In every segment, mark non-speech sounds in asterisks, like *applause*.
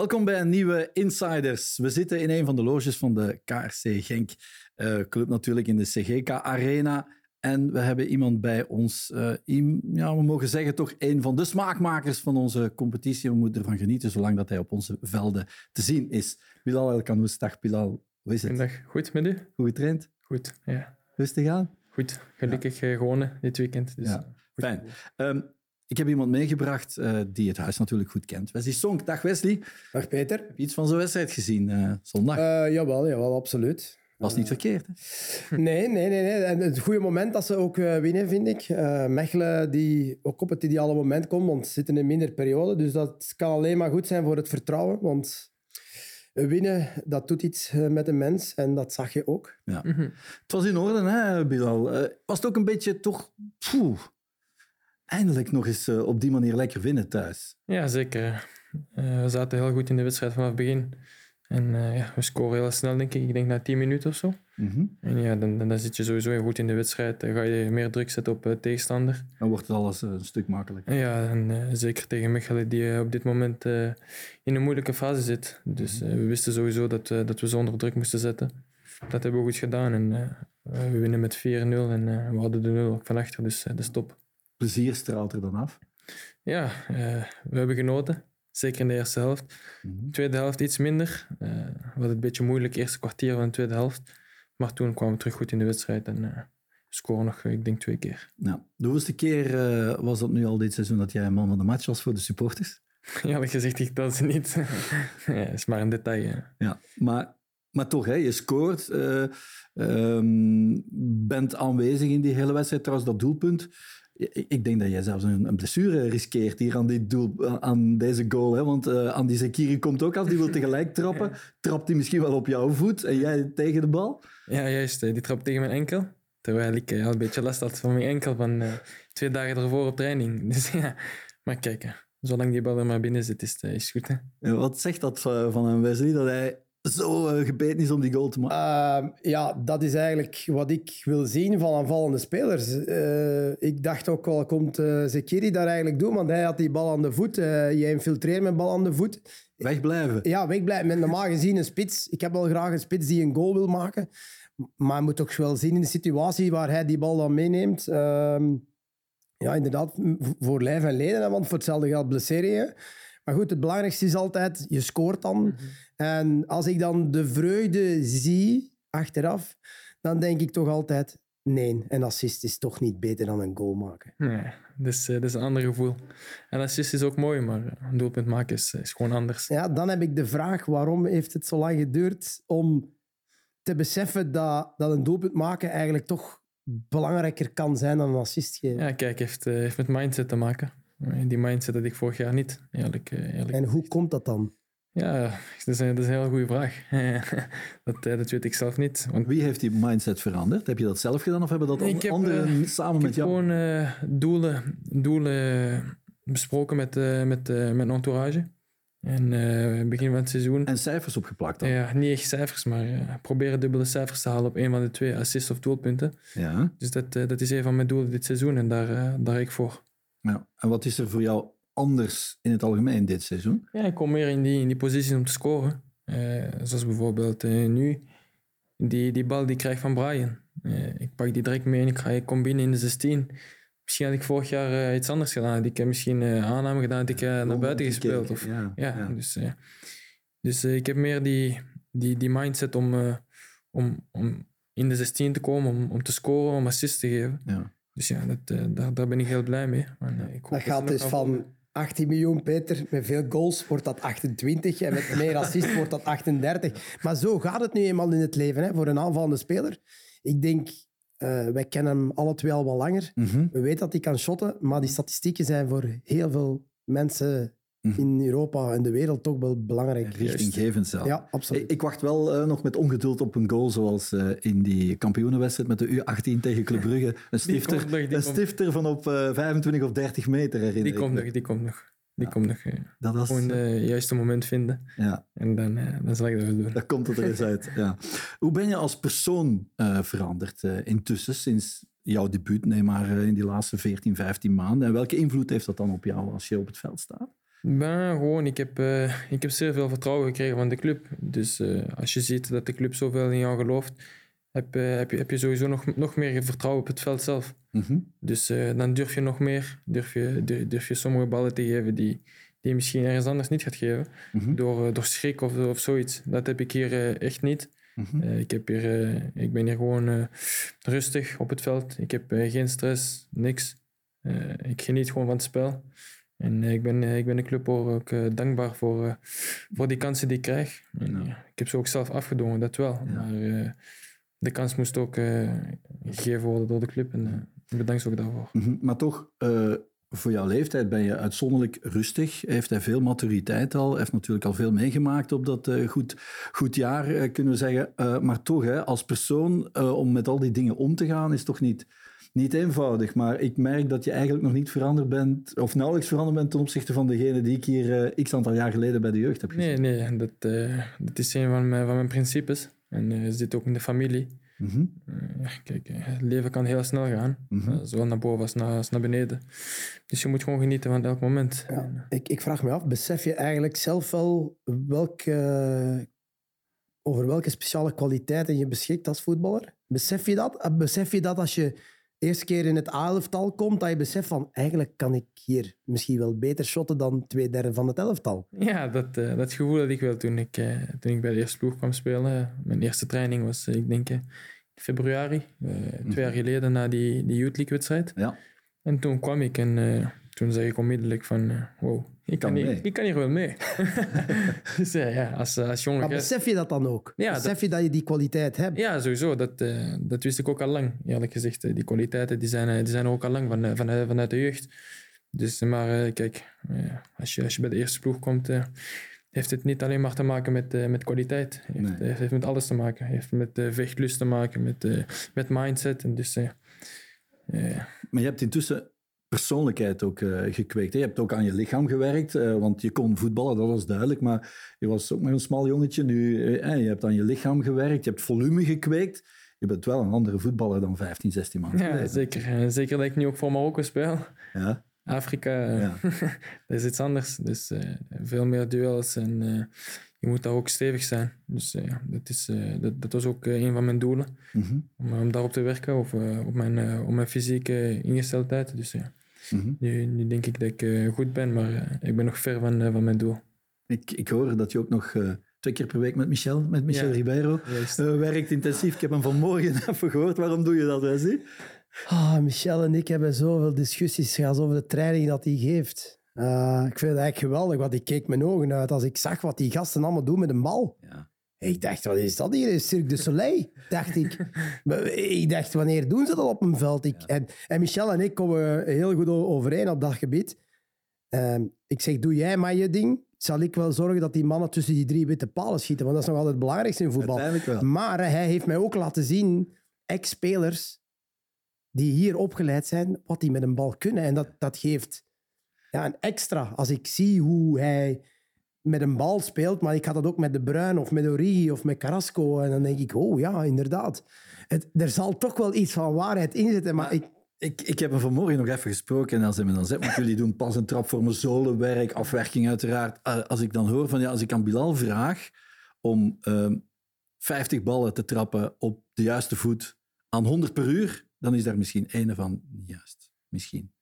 Welkom bij een nieuwe Insiders. We zitten in een van de loges van de KRC Genk. Uh, club natuurlijk in de CGK Arena. En we hebben iemand bij ons, uh, ja, we mogen zeggen toch een van de smaakmakers van onze competitie. We moeten ervan genieten zolang dat hij op onze velden te zien is. Bilal El Kanous, dag Bilal. Hoe is het? Goedendag, goed met u? Goed getraind? Goed, ja. Rustig aan? Goed, gelukkig ja. gewonnen dit weekend. Dus ja. Fijn. Um, ik heb iemand meegebracht uh, die het huis natuurlijk goed kent. Wesley Sonk. Dag Wesley. Dag Peter. Heb je iets van zo'n wedstrijd gezien uh, zondag? Uh, jawel, jawel, absoluut. Was niet verkeerd, hè? *laughs* Nee, nee, nee. nee. En het goede moment dat ze ook winnen, vind ik. Mechelen, die ook op het ideale moment komt, want ze zitten in een minder periode. Dus dat kan alleen maar goed zijn voor het vertrouwen. Want winnen, dat doet iets met een mens. En dat zag je ook. Ja. Mm -hmm. Het was in orde, hè, Bilal? was het ook een beetje toch... Poeh, eindelijk nog eens uh, op die manier lekker winnen thuis. Ja, zeker. Uh, we zaten heel goed in de wedstrijd vanaf het begin. En uh, ja, we scoren heel snel, denk ik. Ik denk na 10 minuten of zo. Mm -hmm. En ja, dan, dan, dan, zit je sowieso goed in de wedstrijd. Dan ga je meer druk zetten op de tegenstander. Dan wordt het alles een stuk makkelijker. Ja, en zeker tegen Mechelen, die op dit moment in een moeilijke fase zit. Dus we wisten sowieso dat, dat we ze onder druk moesten zetten. Dat hebben we goed gedaan. En we winnen met 4-0 en we hadden de 0 ook van achter. Dus dat is top plezier straalt er dan af? Ja, uh, we hebben genoten. Zeker in de eerste helft. Mm Tweede helft iets minder. Uh, we hadden een beetje moeilijk eerste kwartier van de tweede helft. Maar toen kwamen we terug goed in de wedstrijd en uh, scoren nog, ik denk, twee keer. Ja. De hoeveelste keer was dat nu al dit seizoen dat jij man van de match was voor de supporters? *laughs* Ja, dat gezegd, ik dat ze niet. *laughs* ja, is maar een detail. Ja, ja maar, maar toch, hè, je scoort. Um, bent aanwezig in die hele wedstrijd. Trouwens, dat doelpunt ik denk dat jij zelfs een, een blessure riskeert hier aan, dit doel, aan deze goal. Hè? Want uh, Andy Zekiri komt ook als die wil *laughs* tegelijk trappen. Trapt hij misschien wel op jouw voet en jij tegen de bal? Ja, juist. Die trapt tegen mijn enkel. Terwijl ik uh, een beetje last had van mijn enkel van uh, twee dagen ervoor op training. *laughs* Dus ja, maar kijk, zolang die bal er maar binnen zit, is het, is goed. Hè? wat zegt dat van een Wesley? Dat hij zo uh, gebeten is om die goal te maken? Uh, ja, dat is eigenlijk wat ik wil zien van aanvallende spelers. Uh, ik dacht ook al, komt uh, Zekiri daar eigenlijk doen? Want hij had die bal aan de voet. jij infiltreert met bal aan de voet. Wegblijven. Ja, wegblijven. Met normaal gezien een spits. Ik heb wel graag een spits die een goal wil maken. Maar je moet toch wel zien in de situatie waar hij die bal dan meeneemt. Ehm, ja, inderdaad, voor lijf en leden. Want voor hetzelfde geld blesseer je. Maar goed, het belangrijkste is altijd, je scoort dan. Mhm. En als ik dan de vreugde zie, achteraf, dan denk ik toch altijd, nee, een assist is toch niet beter dan een goal maken. Nee, dat is, dat is een ander gevoel. Een assist is ook mooi, maar een doelpunt maken is, is gewoon anders. Ja, dan heb ik de vraag, waarom heeft het zo lang geduurd om te beseffen dat, dat een doelpunt maken eigenlijk toch belangrijker kan zijn dan een assist geven? Ja, kijk, heeft, eh, heeft met mindset te maken. Die mindset had ik vorig jaar niet, eerlijk, eh, eerlijk En hoe komt dat dan? Ja, dat is, een, dat is een hele goede vraag. *laughs* dat, eh, dat weet ik zelf niet. Want... Wie heeft die mindset veranderd? Heb je dat zelf gedaan of hebben dat nee, anderen uh, samen met jou? Ik heb gewoon uh, doelen, doelen besproken met, uh, met, met mijn entourage. En uh, begin van het seizoen. En cijfers opgeplakt dan? Ja, niet echt cijfers, maar uh, proberen dubbele cijfers te halen op een van de twee assists of doelpunten. Ja. Dus dat, uh, dat is een van mijn doelen dit seizoen en daar, daar ik voor. Ja. En wat is er voor jou anders in het algemeen dit seizoen? Ja, ik kom meer in die, in die positie om te scoren. Uh, zoals bijvoorbeeld uh, nu, die, die bal die ik krijg van Brian. Uh, ik pak die direct mee en ik, ga, ik kom binnen in de 16. Misschien had ik vorig jaar iets anders gedaan. Ik heb misschien aanname gedaan dat ik naar buiten gespeeld. Of, ja, ja, ja. Dus, dus ik heb meer die, die, die mindset om, om, om in de 16 te komen, om, om te scoren, om assist te geven. Ja. Dus ja, dat, uh, daar, daar ben ik heel blij mee. Maar, uh, ik dat gaat dus van 18 miljoen, Peter. Met veel goals wordt dat 28 en met meer assist wordt dat 38. Maar zo gaat het nu eenmaal in het leven hè, voor een aanvallende speler. Ik denk, uh, wij kennen hem alle twee al wat langer. Mm -hmm. We weten dat hij kan shotten, maar die statistieken zijn voor heel veel mensen Mhm. In Europa en de wereld toch wel belangrijk. Richtinggevend zelf. Ja, absoluut. Ik, ik wacht wel uh, nog met ongeduld op een goal zoals uh, in die kampioenenwedstrijd met de U18 tegen Club Brugge. Een stifter, nog, een stifter van op uh, eh, 25 of 30 meter herinner Die komt nog, die komt nog. Die ja. komt nog. Ja. Dat was, Gewoon het juiste moment vinden. Ja. En dan, dan zal ik dat wel doen. Dan komt het er eens uit. Ja. Hoe ben je als persoon veranderd intussen, sinds jouw debuut, neem maar in die laatste 14, 15 maanden? En welke invloed heeft dat dan op jou als je op het veld staat? Ben, gewoon, ik heb, eh, ik heb zeer veel vertrouwen gekregen van de club. Dus eh, als je ziet dat de club zoveel in jou gelooft, heb, eh, heb, je, heb je sowieso nog, nog meer vertrouwen op het veld zelf. Mhm. Dus dan durf je nog meer, durf je, durf, durf je sommige ballen te geven die, die je misschien ergens anders niet gaat geven. Mhm. Door, door schrik of, of zoiets. Dat heb ik hier echt niet. Mhm. Ik, heb hier, ik ben hier gewoon rustig op het veld. Ik heb geen stress, niks. Ik geniet gewoon van het spel. En eh, ik, ben, eh, ik ben de club ook eh, dankbaar voor, voor die kansen die ik krijg. En, ik heb ze ook zelf afgedwongen, dat wel. Maar de kans moest ook gegeven worden door de club. En bedankt ook daarvoor. Mhm. Maar toch, voor jouw leeftijd ben je uitzonderlijk rustig. Heeft hij veel maturiteit al. Heeft natuurlijk al veel meegemaakt op dat goed, goed jaar, kunnen we zeggen. Maar toch, hè, als persoon, om met al die dingen om te gaan, is toch niet, niet eenvoudig. Maar ik merk dat je eigenlijk nog niet veranderd bent, of nauwelijks veranderd bent ten opzichte van degene die ik hier eh, x aantal jaar geleden bij de jeugd heb gezien. Nee, nee, dat, eh, dat is een van mijn, van mijn principes. En eh zit ook in de familie. Mhm. Kijk, het leven kan heel snel gaan. Eh, zowel naar boven als naar, als naar beneden. Dus je moet gewoon genieten van elk moment. Ja. Ik, ik vraag me af, besef je eigenlijk zelf wel welke, over welke speciale kwaliteiten je beschikt als voetballer? Besef je dat? Besef je dat als je eerste keer in het A-elftal komt, dat je beseft van eigenlijk kan ik hier misschien wel beter shotten dan twee derde van het elftal? ja, dat, eh, dat gevoel had ik wel toen ik, eh, toen ik bij de eerste ploeg kwam spelen. Mijn eerste training was, eh, ik denk, in februari. eh, Twee jaar geleden na die, die Youth League wedstrijd. Ja. En toen kwam ik en eh, toen zei ik onmiddellijk van... eh, wow, ik kan, Kan hier, ik kan hier wel mee. *laughs* *laughs* dus eh, ja, als, eh, als jonge Maar besef je dat dan ook? Ja, besef je dat je die kwaliteit hebt? Ja, sowieso. Dat, eh, dat wist ik ook al lang, eerlijk gezegd. Die kwaliteiten die zijn, die zijn ook al lang van, van, vanuit de jeugd. Dus, maar kijk, als, je, als je bij de eerste ploeg komt, heeft het niet alleen maar te maken met, met kwaliteit. Het heeft, Nee. het heeft met alles te maken. Het heeft met vechtlust te maken, met, met mindset. En dus, Maar je hebt intussen persoonlijkheid ook eh, gekweekt. hè. Je hebt ook aan je lichaam gewerkt, eh, want je kon voetballen, dat was duidelijk. Maar je was ook maar een smal jongetje. Nu, eh, je hebt aan je lichaam gewerkt, je hebt volume gekweekt. Je bent wel een andere voetballer dan 15, 16 maanden ja, zeker. Eh, zeker dat ik nu ook voor Marokko speel. Ja, Afrika, Ja. *laughs* dat is iets anders. Dus veel meer duels en je moet daar ook stevig zijn. Dus ja, dat, is, dat, dat was ook een van mijn doelen. Mhm, om, om daarop te werken of op, mijn, op mijn fysieke ingesteldheid. Dus ja, mhm. nu, nu denk ik dat ik eh, goed ben, maar eh, ik ben nog ver van, eh, van mijn doel. ik, ik hoor dat je ook nog twee keer per week met Michel, met Michel Ja. Ribeiro, werkt intensief. Ik heb hem vanmorgen *laughs* even gehoord. Waarom doe je dat, Wesley? Ah, Michel en ik hebben zoveel discussies gehad over de training dat hij geeft. Eh, ik vind het eigenlijk geweldig, want ik keek mijn ogen uit als ik zag wat die gasten allemaal doen met een bal. Ja. Ik dacht, wat is dat hier? Cirque du Soleil, dacht ik. *laughs* Maar ik dacht, wanneer doen ze dat op een veld? Ik, en, en Michel en ik komen heel goed overeen op dat gebied. Ehm, ik zeg, doe jij maar je ding. Zal ik wel zorgen dat die mannen tussen die drie witte palen schieten. Want dat is nog altijd het belangrijkste in voetbal. Maar hij heeft mij ook laten zien, ex-spelers die hier opgeleid zijn, wat die met een bal kunnen. En dat, dat geeft ja, een extra. Als ik zie hoe hij met een bal speelt, maar ik had dat ook met De Bruyne of met Origi of met Carrasco. En dan denk ik, oh ja, inderdaad. Het, er zal toch wel iets van waarheid in zitten, maar ik, Ik, ik heb hem vanmorgen nog even gesproken en als hij me dan zegt, want jullie doen pas een trap voor mijn zolenwerk, afwerking uiteraard. Eh, als ik dan hoor van, ja, als ik aan Bilal vraag om ehm 50 ballen te trappen op de juiste voet aan 100 per uur, dan is daar misschien ene van juist. Misschien.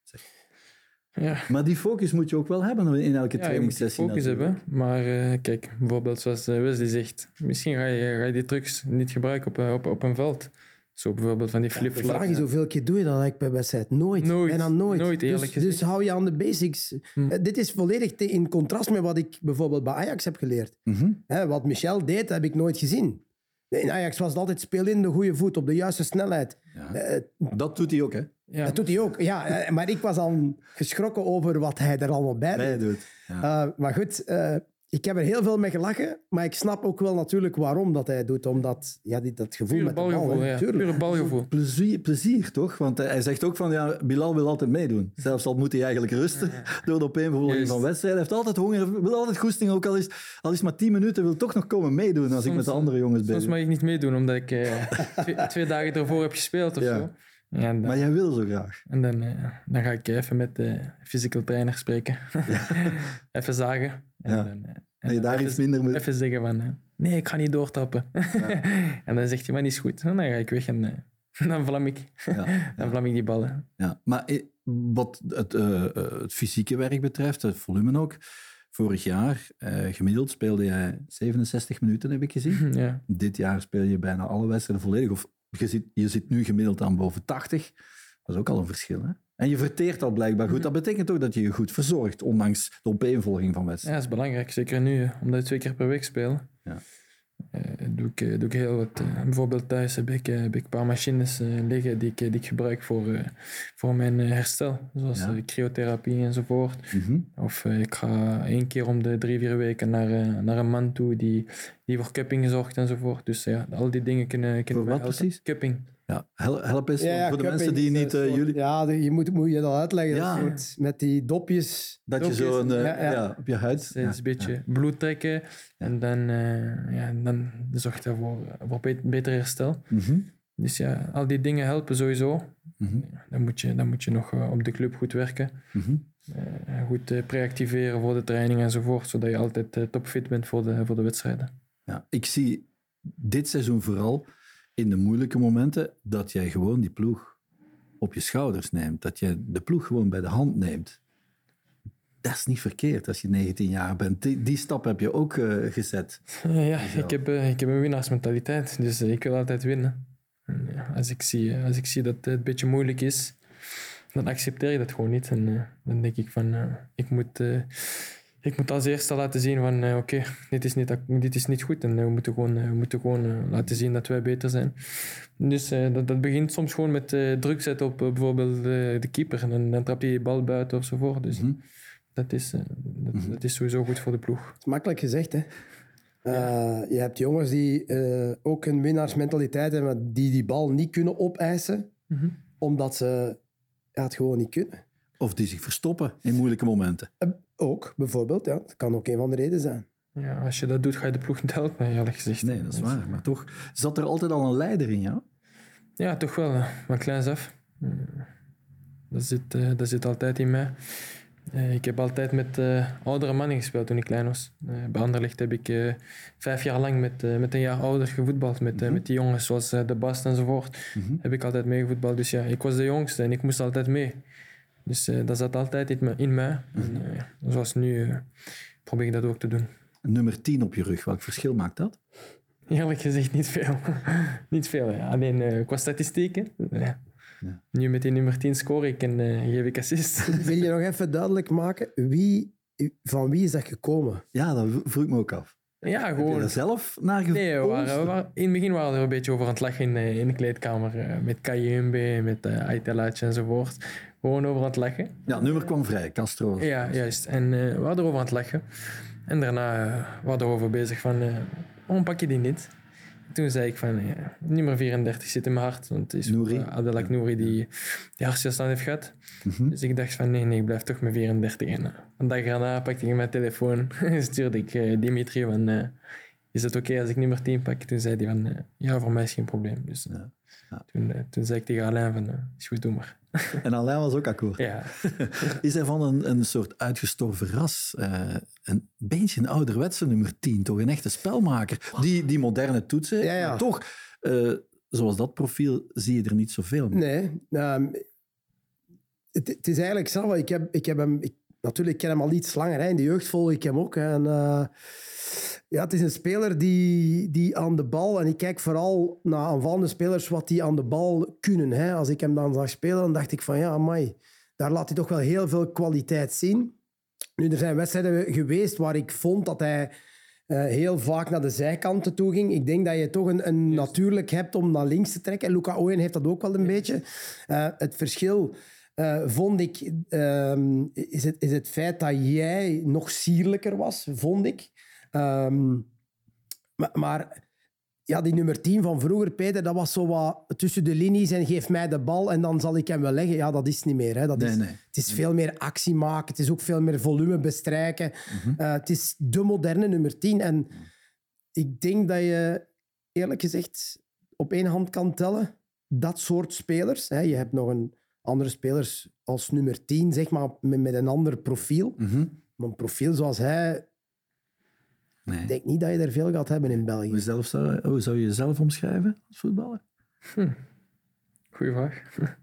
Ja, Maar die focus moet je ook wel hebben in elke ja je moet die trainingssessie. focus natuurlijk. hebben. Maar eh, kijk, bijvoorbeeld zoals eh, Wesley zegt, misschien ga je, ga je die trucs niet gebruiken op, eh, op, op een veld. Zo bijvoorbeeld van die de flip-flop. vraag is hoeveel keer doe je dat eigenlijk bij wedstrijd? Nooit. Nooit. Bijna nooit. Nooit, eerlijk dus, dus hou je aan de basics. Hm. Dit is volledig te- in contrast met wat ik bijvoorbeeld bij Ajax heb geleerd. Hè, wat Michel deed, heb ik nooit gezien. In Ajax was het altijd speel in de goede voet, op de juiste snelheid. Ja. Eh, Dat doet hij ook, hè? Ja, dat doet hij ook. Ja, eh, maar ik was al geschrokken over wat hij er allemaal bij doet. Ja. Eh, maar goed, eh, ik heb er heel veel mee gelachen. Maar ik snap ook wel natuurlijk waarom dat hij doet. Omdat ja, die, dat gevoel pure met de bal. balgevoel. ja. tuurlijk. Pure balgevoel. Plezier, plezier, toch? Want hij, zegt ook van, ja, Bilal wil altijd meedoen. Zelfs al moet hij eigenlijk rusten door de opeenvolging van wedstrijden. Hij heeft altijd honger, wil altijd goesting, ook al is, al is het maar 10 minuten, wil toch nog komen meedoen als ik Soms- met de andere jongens Soms bezig mag ik niet meedoen, omdat ik eh, twee, twee dagen ervoor heb gespeeld of Ja. zo. Ja, dan, Maar jij wil zo graag. en dan, eh, dan ga ik even met de physical trainer spreken. *laughs* even zagen. En Ja. dan, eh, en je dan daar even, iets minder moet... even zeggen van... eh, nee, ik ga niet doortappen. *laughs* en dan zegt hij, maar niet is goed. En dan ga ik weg en eh, *laughs* dan vlam ik. Ja, Dan vlam ik die ballen. ja. Maar eh, wat het, eh, eh, het fysieke werk betreft, het volume ook, vorig jaar eh, gemiddeld speelde jij 67 minuten, heb ik gezien. ja. Dit jaar speel je bijna alle wedstrijden volledig. Of je zit, je zit nu gemiddeld aan boven 80. Dat is ook al een verschil. Hè? En je verteert al blijkbaar goed. Dat betekent ook dat je je goed verzorgt, ondanks de opeenvolging van ja, wedstrijden. dat is belangrijk. Zeker nu, omdat ik twee keer per week speel. Ja. Eh, doe, ik, eh, doe ik heel wat. eh, bijvoorbeeld thuis heb ik, heb ik een paar machines liggen die ik, die ik gebruik voor, voor mijn herstel. Zoals Ja. cryotherapie enzovoort. Mhm. Of ik ga één keer om de drie, vier weken naar, naar een man toe die, die voor cupping zorgt enzovoort. Dus ja, al die dingen kunnen, kunnen Voor wat helpen. precies? Cupping. Ja, hel- help eens voor de mensen die is niet... eh, soort- jullie, Ja, je moet, moet je dat uitleggen. Ja. Dat soort- met die dopjes. dat je zo een, eh, ja, ja. ja, op je huid... Dus, eh, ja, is een beetje ja. bloed trekken. En dan, eh, ja, dan zorgt dat voor, voor bet- beter herstel. Mhm. Dus ja, al die dingen helpen sowieso. Mhm. Dan moet je, dan moet je nog eh, op de club goed werken. Mhm. Eh, goed eh, preactiveren voor de training enzovoort. Zodat je altijd eh, topfit bent voor de, voor de wedstrijden. Ja, ik zie dit seizoen vooral in de moeilijke momenten dat jij gewoon die ploeg op je schouders neemt. Dat je de ploeg gewoon bij de hand neemt. Dat is niet verkeerd als je 19 jaar bent. Die, die stap heb je ook eh, gezet. Eh, ja, ik heb, eh, ik heb een winnaarsmentaliteit. Dus ik wil altijd winnen. En, ja, als, ik zie, als ik zie dat het een beetje moeilijk is, dan accepteer ik dat gewoon niet. En dan denk ik van, ik, moet, ik moet als eerste laten zien van, eh, oké, dit, is niet dit is niet goed. En eh, we moeten gewoon, eh, we moeten gewoon laten zien dat wij beter zijn. Dus eh, dat, dat begint soms gewoon met eh, druk zetten op bijvoorbeeld eh, de keeper. En dan, dan trap je die bal buiten ofzovoort. Dus Mhm. dat, is, eh, dat, dat is sowieso goed voor de ploeg. Makkelijk gezegd, hè. Eh, je hebt jongens die eh, ook een winnaarsmentaliteit hebben, maar die die bal niet kunnen opeisen, Mhm. omdat ze ja, het gewoon niet kunnen. Of die zich verstoppen in moeilijke momenten. Ook, bijvoorbeeld. Ja. Dat kan ook een van de redenen zijn. Ja, als je dat doet, ga je de ploeg niet helpen, eerlijk gezegd. Nee, dat is waar. Maar toch zat er altijd al een leider in jou. Ja, toch wel. eh, Van kleins af. Eh, Dat zit, eh, dat zit altijd in mij. Eh, ik heb altijd met eh, oudere mannen gespeeld toen ik klein was. Eh, bij Anderlecht heb ik vijf jaar lang met, met een jaar ouder gevoetbald. Met, eh, met die jongens zoals De Bast enzovoort. Mhm. Heb ik altijd meegevoetbald. Dus ja, ik was de jongste en ik moest altijd mee. Dus eh, dat zat altijd in, me, in mij. En, eh, ja, zoals nu eh, probeer ik dat ook te doen. Nummer 10 op je rug, welk verschil maakt dat? Eerlijk gezegd niet veel. *laughs* niet veel, ja. alleen eh, qua statistieken. Ja. Ja. Nu met die nummer 10 score ik en eh, geef ik assist. *laughs* Wil je nog even duidelijk maken, wie, van wie is dat gekomen? Ja, dat vroeg ik me ook af. ja, Heb je gewoon. er zelf naar? Nee, we waren, we waren- in het begin waren we er een beetje over aan het lachen in, eh, in de kleedkamer. eh, met Kayembe, met uh, Aitelaatje enzovoort. Gewoon over aan het lachen. Ja, nummer kwam vrij, Castro. Ja, juist. En eh, we waren erover aan het lachen. En daarna uh, waren we erover bezig van, uh, waarom pak je die niet? Toen zei ik van, nummer 34 zit in mijn hart. Want het is Nouri. uh, Abdelak Nouri die, die hartstilstand heeft gehad. Mhm. Dus ik dacht van, nee, nee, ik blijf toch met 34. En uh, een dag daarna pakte ik mijn telefoon *laughs* en stuurde ik uh, Dimitri van, uh, is het oké okay als ik nummer 10 pak? Toen zei hij van, uh, ja, voor mij is geen probleem. Dus Ja. Ja. Toen, toen zei ik tegen Alain van, is goed, doe maar. *laughs* En Alain was ook akkoord. Ja. *laughs* Is hij van een, een soort uitgestorven ras? Uh, een beetje een ouderwetse nummer 10, toch? Een echte spelmaker. Die, die moderne toetsen. Ja, ja. Maar toch, uh, zoals dat profiel, zie je er niet zoveel. Nee. Um, het, het, is eigenlijk zo. Ik heb, ik heb hem... Ik, natuurlijk, ik ken hem al iets langer. Hè. In de jeugd volg ik hem ook. Hè. En, uh, ja, het is een speler die, die aan de bal... En ik kijk vooral naar aanvallende spelers wat die aan de bal kunnen. Hè. Als ik hem dan zag spelen, dan dacht ik van... Ja, amai, daar laat hij toch wel heel veel kwaliteit zien. Nu, er zijn wedstrijden geweest waar ik vond dat hij uh, heel vaak naar de zijkanten toe ging. Ik denk dat je toch een, een natuurlijk hebt om naar links te trekken. En Luca Owen heeft dat ook wel een beetje. Uh, het verschil... Uh, vond ik, um, is, het, is het feit dat jij nog sierlijker was, vond ik. Um, maar, maar, ja, die nummer 10 van vroeger, Peter, dat was zo wat tussen de linies en geef mij de bal en dan zal ik hem wel leggen. Ja, dat is niet meer. Hè. Dat nee, is, nee. Het is veel meer actie maken, het is ook veel meer volume bestrijken. Mm -hmm. uh, het is de moderne nummer 10. En ik denk dat je, eerlijk gezegd, op één hand kan tellen dat soort spelers. Hè. Je hebt nog een andere spelers als nummer 10, zeg maar, met, met een ander profiel. Mhm. Een profiel zoals hij, Nee. ik denk niet dat je er veel gaat hebben in België. Hoe, zelf zou, hoe zou je jezelf omschrijven als voetballer? Goeie vraag. *laughs*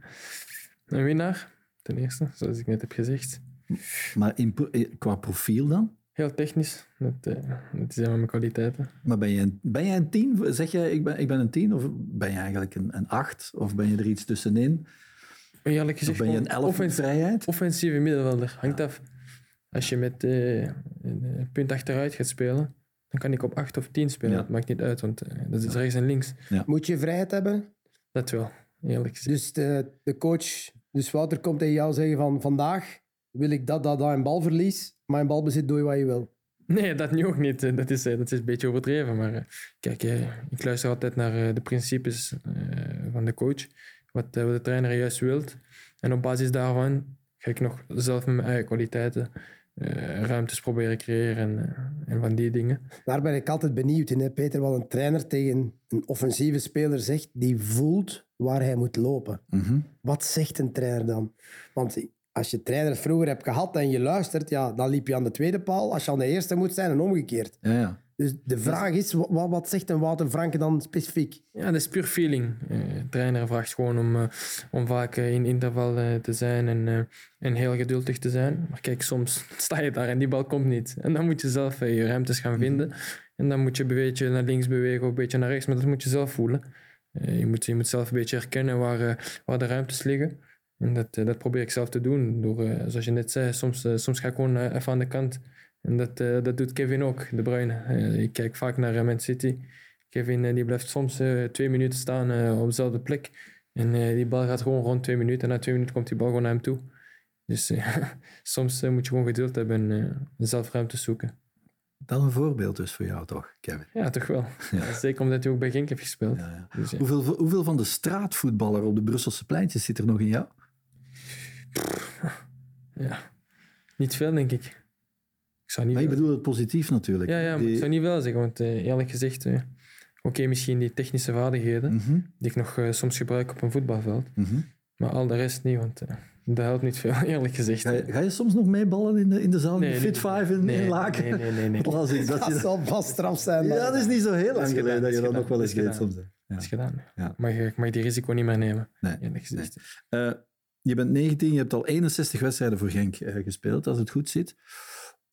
Een winnaar, ten eerste, zoals ik net heb gezegd. Maar in, eh, qua profiel dan? Heel technisch, dat, dat zijn wel mijn kwaliteiten. Maar ben je een, ben jij een tien? Zeg jij, ik ben, ik ben een tien? Of ben je eigenlijk een, een acht? Of ben je er iets tussenin? Eerlijk Of gezegd, ben je een elf offens- vrijheid? offensieve middenvelder. Hangt af. Als je met eh, een eh, punt achteruit gaat spelen, dan kan ik op 8 of 10 spelen. Ja. Dat maakt niet uit, want eh, dat is rechts en links. Moet je vrijheid hebben? Dat wel, eerlijk gezegd. Dus de, de coach, dus Wouter komt tegen jou zeggen van vandaag wil ik dat, dat, dat een balverlies, maar in balbezit doe je wat je wil. Nee, dat nu ook niet. Dat is, dat is een beetje overdreven. Maar kijk, eh, ik luister altijd naar de principes eh, van de coach. Wat, de trainer juist wilt. En op basis daarvan ga ik nog zelf met mijn eigen kwaliteiten ruimtes proberen creëren en, eh, en van die dingen. Daar ben ik altijd benieuwd in, hè, Peter, wat een trainer tegen een offensieve speler zegt die voelt waar hij moet lopen. Mhm. Wat zegt een trainer dan? Want als je trainers vroeger hebt gehad en je luistert, ja, dan liep je aan de tweede paal. Als je aan de eerste moet zijn en omgekeerd. Ja, ja. Dus de vraag is, wat, wat zegt een Wouter Franke dan specifiek? Ja, dat is puur feeling. Eh, de trainer vraagt gewoon om, eh, om vaak eh, in interval te zijn en, en heel geduldig te zijn. Maar kijk, soms *laughs* sta je daar en die bal komt niet. En dan moet je zelf je ruimtes gaan vinden. En dan moet je een beetje naar links bewegen of een beetje naar rechts. Maar dat moet je zelf voelen. Je, moet, je moet zelf een beetje herkennen waar, waar de ruimtes liggen. En dat, dat probeer ik zelf te doen. Door, zoals je net zei, soms, soms ga ik gewoon even aan de kant. En dat, eh, dat doet Kevin ook, De Bruyne. Eh, ik kijk vaak naar eh, Man City. Kevin die blijft soms twee minuten staan op dezelfde plek. En die bal gaat gewoon rond twee minuten. En na twee minuten komt die bal gewoon naar hem toe. Dus *laughs* soms moet je gewoon geduld hebben en zelf ruimte zoeken. Dat een voorbeeld dus voor jou toch, Kevin? Ja, toch wel. *laughs* Ja. Zeker omdat hij ook bij Genk heeft gespeeld. Ja, ja. Dus, ja. Hoeveel, hoeveel van de straatvoetballer op de Brusselse pleintjes zit er nog in jou? ja. Niet veel, denk ik. Ik zou niet Maar ik bedoel het positief natuurlijk. Ja, ja maar Die- ik zou niet wel zeggen. Want eh, eerlijk gezegd, eh, oké, misschien die technische vaardigheden Mhm, die ik nog eh, soms gebruik op een voetbalveld. mhm. Maar al de rest niet, want dat helpt niet veel, *laughs* eerlijk gezegd. Ga, je, ga je soms nog meeballen in de, in de zaal? Nee, Fit Five in, nee, in Laken? nee, nee, nee, nee. Dat las ik, dat Dat je- zal vast straf zijn. ja, dat is niet zo heel lang is gedaan, geleden dat je dat nog wel eens deed gedaan. soms. hè. Ja. Dat is gedaan. Ja. Je- ik mag die risico niet meer nemen, Nee, eerlijk gezegd. Eh, je bent 19, je hebt al 61 wedstrijden voor Genk eh, gespeeld, als het goed zit.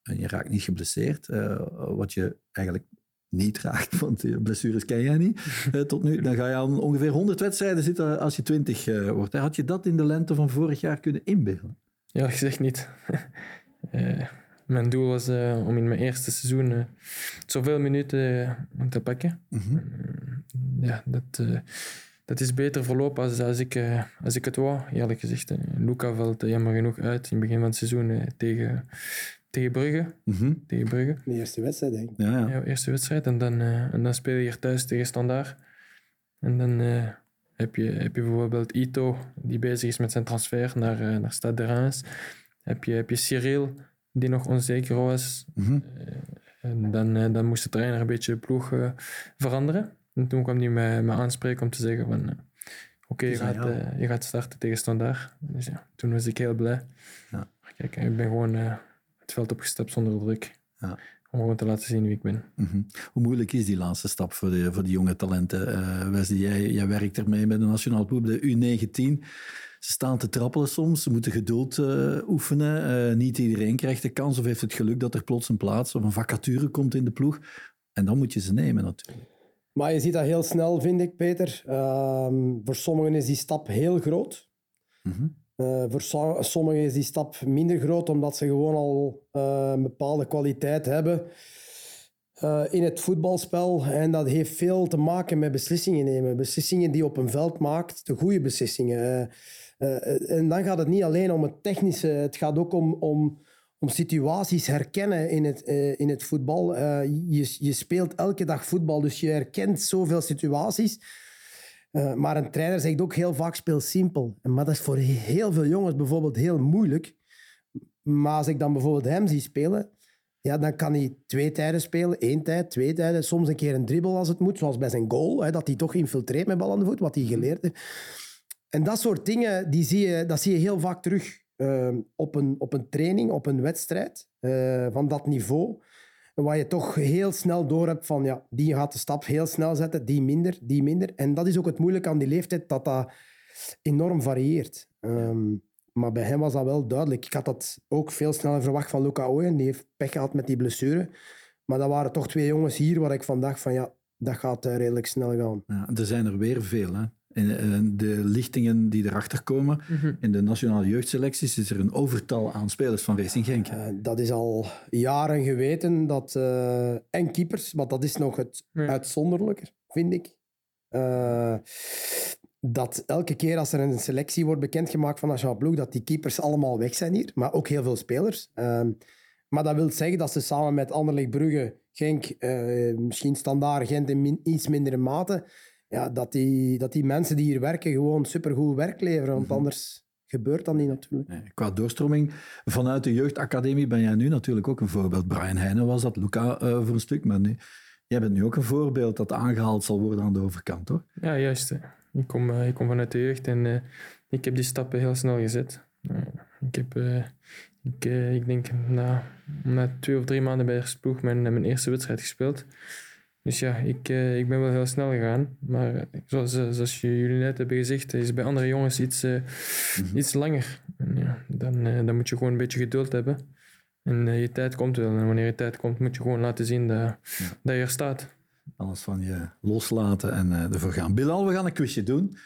En je raakt niet geblesseerd, eh, wat je eigenlijk niet raakt, *laughs* want blessures ken jij niet eh, tot nu. Dan ga je aan ongeveer 100 wedstrijden zitten als je 20 eh, wordt. Had je dat in de lente van vorig jaar kunnen inbeelden? Eerlijk gezegd niet. *laughs* Mijn doel was om in mijn eerste seizoen zoveel minuten te pakken. Mhm. ja, dat, dat is beter verlopen als, als, ik, als ik het wou, eerlijk gezegd. Luca valt jammer genoeg uit in het begin van het seizoen tegen, tegen Brugge. Mhm. Tegen Brugge. De eerste wedstrijd, denk ik. Ja, ja. Ja, eerste wedstrijd. En dan, eh, en dan speel je hier thuis tegen Standaard. En dan eh, heb, je, heb je bijvoorbeeld Ito, die bezig is met zijn transfer naar, eh, naar Stade de Reims. Heb je, heb je Cyril, die nog onzeker was. Mhm. En dan, dan moest de trainer een beetje de ploeg veranderen. En toen kwam hij mij, mij aanspreken om te zeggen van... Oké, je, jou. eh, je gaat starten tegen Standaard. Dus ja, toen was ik heel blij. Ja. Kijk, ik ben gewoon eh, het veld opgestapt zonder druk. Ja. Om gewoon te laten zien wie ik ben. Mhm. Hoe moeilijk is die laatste stap voor de, voor de jonge talenten? Eh Wesley, jij, jij werkt ermee met de nationaal ploeg, de U19. Ze staan te trappelen soms, ze moeten geduld eh, oefenen. Eh, niet iedereen krijgt de kans of heeft het geluk dat er plots een plaats of een vacature komt in de ploeg. En dan moet je ze nemen natuurlijk. Maar je ziet dat heel snel, vind ik, Peter. Ehm, voor sommigen is die stap heel groot. Mhm. Eh, voor so- sommigen is die stap minder groot, omdat ze gewoon al eh, een bepaalde kwaliteit hebben eh, in het voetbalspel. En dat heeft veel te maken met beslissingen nemen. Beslissingen die op een veld maakt, de goede beslissingen. En dan gaat het niet alleen om het technische, het gaat ook om, om, om situaties herkennen in het, in het voetbal. Je, je speelt elke dag voetbal, dus je herkent zoveel situaties. Eh, maar een trainer zegt ook heel vaak speel simpel. Maar dat is voor heel veel jongens bijvoorbeeld heel moeilijk. Maar als ik dan bijvoorbeeld hem zie spelen, Ja, dan kan hij twee tijden spelen. één tijd, twee tijden. Soms een keer een dribbel als het moet. Zoals bij zijn goal. Hè, dat hij toch infiltreert met bal aan de voet. Wat hij geleerd heeft. En dat soort dingen, die zie je, dat zie je heel vaak terug. eh, op, een, op een training, op een wedstrijd. eh, van dat niveau. Waar je toch heel snel door hebt van... Ja, die gaat de stap heel snel zetten. Die minder, die minder. En dat is ook het moeilijke aan die leeftijd. Dat dat enorm varieert. Ehm, maar bij hem was dat wel duidelijk. Ik had dat ook veel sneller verwacht van Luca Ooyen. Die heeft pech gehad met die blessure. Maar dat waren toch twee jongens hier waar ik van dacht van ja, dat gaat eh, redelijk snel gaan. Ja, er zijn er weer veel. Hè. In de lichtingen die erachter komen, in de nationale jeugdselecties, is er een overtal aan spelers van Racing Genk. Eh, dat is al jaren geweten. Dat, eh, en keepers, want dat is nog het uitzonderlijker, vind ik. Eh, dat elke keer als er een selectie wordt bekendgemaakt van Nationale Ploeg, dat die keepers allemaal weg zijn hier. Maar ook heel veel spelers. Ehm, maar dat wil zeggen dat ze samen met Anderlecht Brugge, Genk, eh, misschien Standaard Gent in min- iets mindere mate, ja, dat, die, dat die mensen die hier werken gewoon supergoed werk leveren. Want anders gebeurt dat niet natuurlijk. Nee, Qua doorstroming vanuit de jeugdacademie ben jij nu natuurlijk ook een voorbeeld. Brian Heijnen was dat, Luca eh, voor een stuk, maar nu, jij bent nu ook een voorbeeld dat aangehaald zal worden aan de overkant, hoor. Ja, juist. hè. Ik kom, eh, ik kom vanuit de jeugd en eh, ik heb die stappen heel snel gezet. Ik heb, eh, ik, ik denk, na, na twee of drie maanden bij de ploeg mijn, mijn eerste wedstrijd gespeeld. Dus ja, ik, eh, ik ben wel heel snel gegaan. Maar eh, zoals, eh, zoals jullie net hebben gezegd, is bij andere jongens iets, eh, iets langer. En ja, dan, dan moet je gewoon een beetje geduld hebben. En je tijd komt wel. En wanneer je tijd komt, moet je gewoon laten zien dat, dat je er staat. Alles van je loslaten en ervoor gaan. Bilal, we gaan een quizje doen.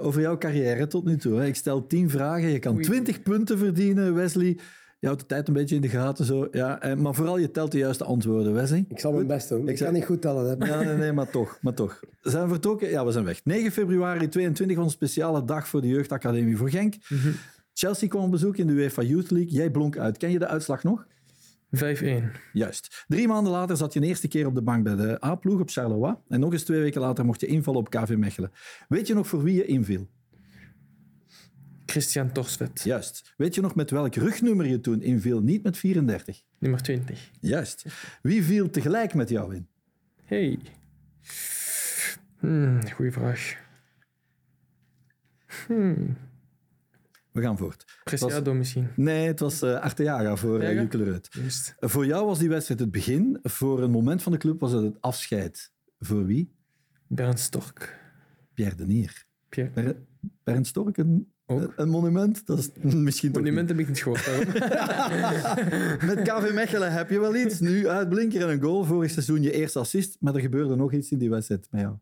Over jouw carrière tot nu toe. Hè. Ik stel 10 vragen. Je kan. 20 punten verdienen, Wesley. Je houdt de tijd een beetje in de gaten. Zo. Ja, eh, maar vooral je telt de juiste antwoorden, Wesley. Ik zal mijn best doen. Ik kan niet goed tellen. Hè. Ja, nee, nee, maar toch, maar toch. Zijn we vertrokken? Ja, we zijn weg. 9 februari 22 was een speciale dag voor de Jeugdacademie voor Genk. Chelsea kwam op bezoek in de UEFA Youth League. Jij blonk uit. Ken je de uitslag nog? 5-1. Juist. Drie maanden later zat je een eerste keer op de bank bij de A-ploeg op Charleroi. En nog eens twee weken later mocht je invallen op KV Mechelen. Weet je nog voor wie je inviel? Christian Torsvet, Juist. Weet je nog met welk rugnummer je toen inviel? Niet met 34. nummer 20. Juist. Wie viel tegelijk met jou in? Hey. Hmm, goeie vraag. Hmm, We gaan voort. Preciado misschien. Nee, het was eh Arteaga voor uh. Juist. Voor jou was die wedstrijd het begin. Voor een moment van de club was het het afscheid. Voor wie? Bernd Stork. Pierre Denier. Pierre. Ber Bernd Stork, een, Ook. een monument? Dat is misschien toch Monument heb ik niet gehoord. *laughs* Met KV Mechelen heb je wel iets. Nu uitblinker en een goal. Vorig seizoen je eerste assist. Maar er gebeurde nog iets in die wedstrijd met jou.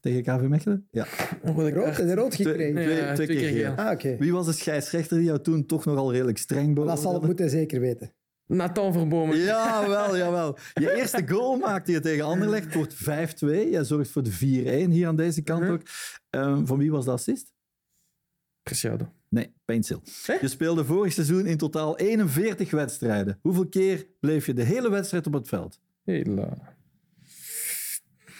Tegen KV Mechelen? Ja. Wat ik Rood, een rood gekregen. twee, Ja, twee twee keer geel. Ah, oké. Wie was de scheidsrechter die jou toen toch nogal redelijk streng Dat zal beoordeelde? het moeten zeker weten. Nathan Verbomen. Jawel, jawel. Je eerste goal maakte je tegen Anderlecht. Het wordt 5-2. Jij zorgt voor de 4-1 hier aan deze kant Mhm. ook. Ehm, van wie was de assist? Preciado. Nee, Painsil. Hè? Je speelde vorig seizoen in totaal 41 wedstrijden. Hoeveel keer bleef je de hele wedstrijd op het veld? Hela.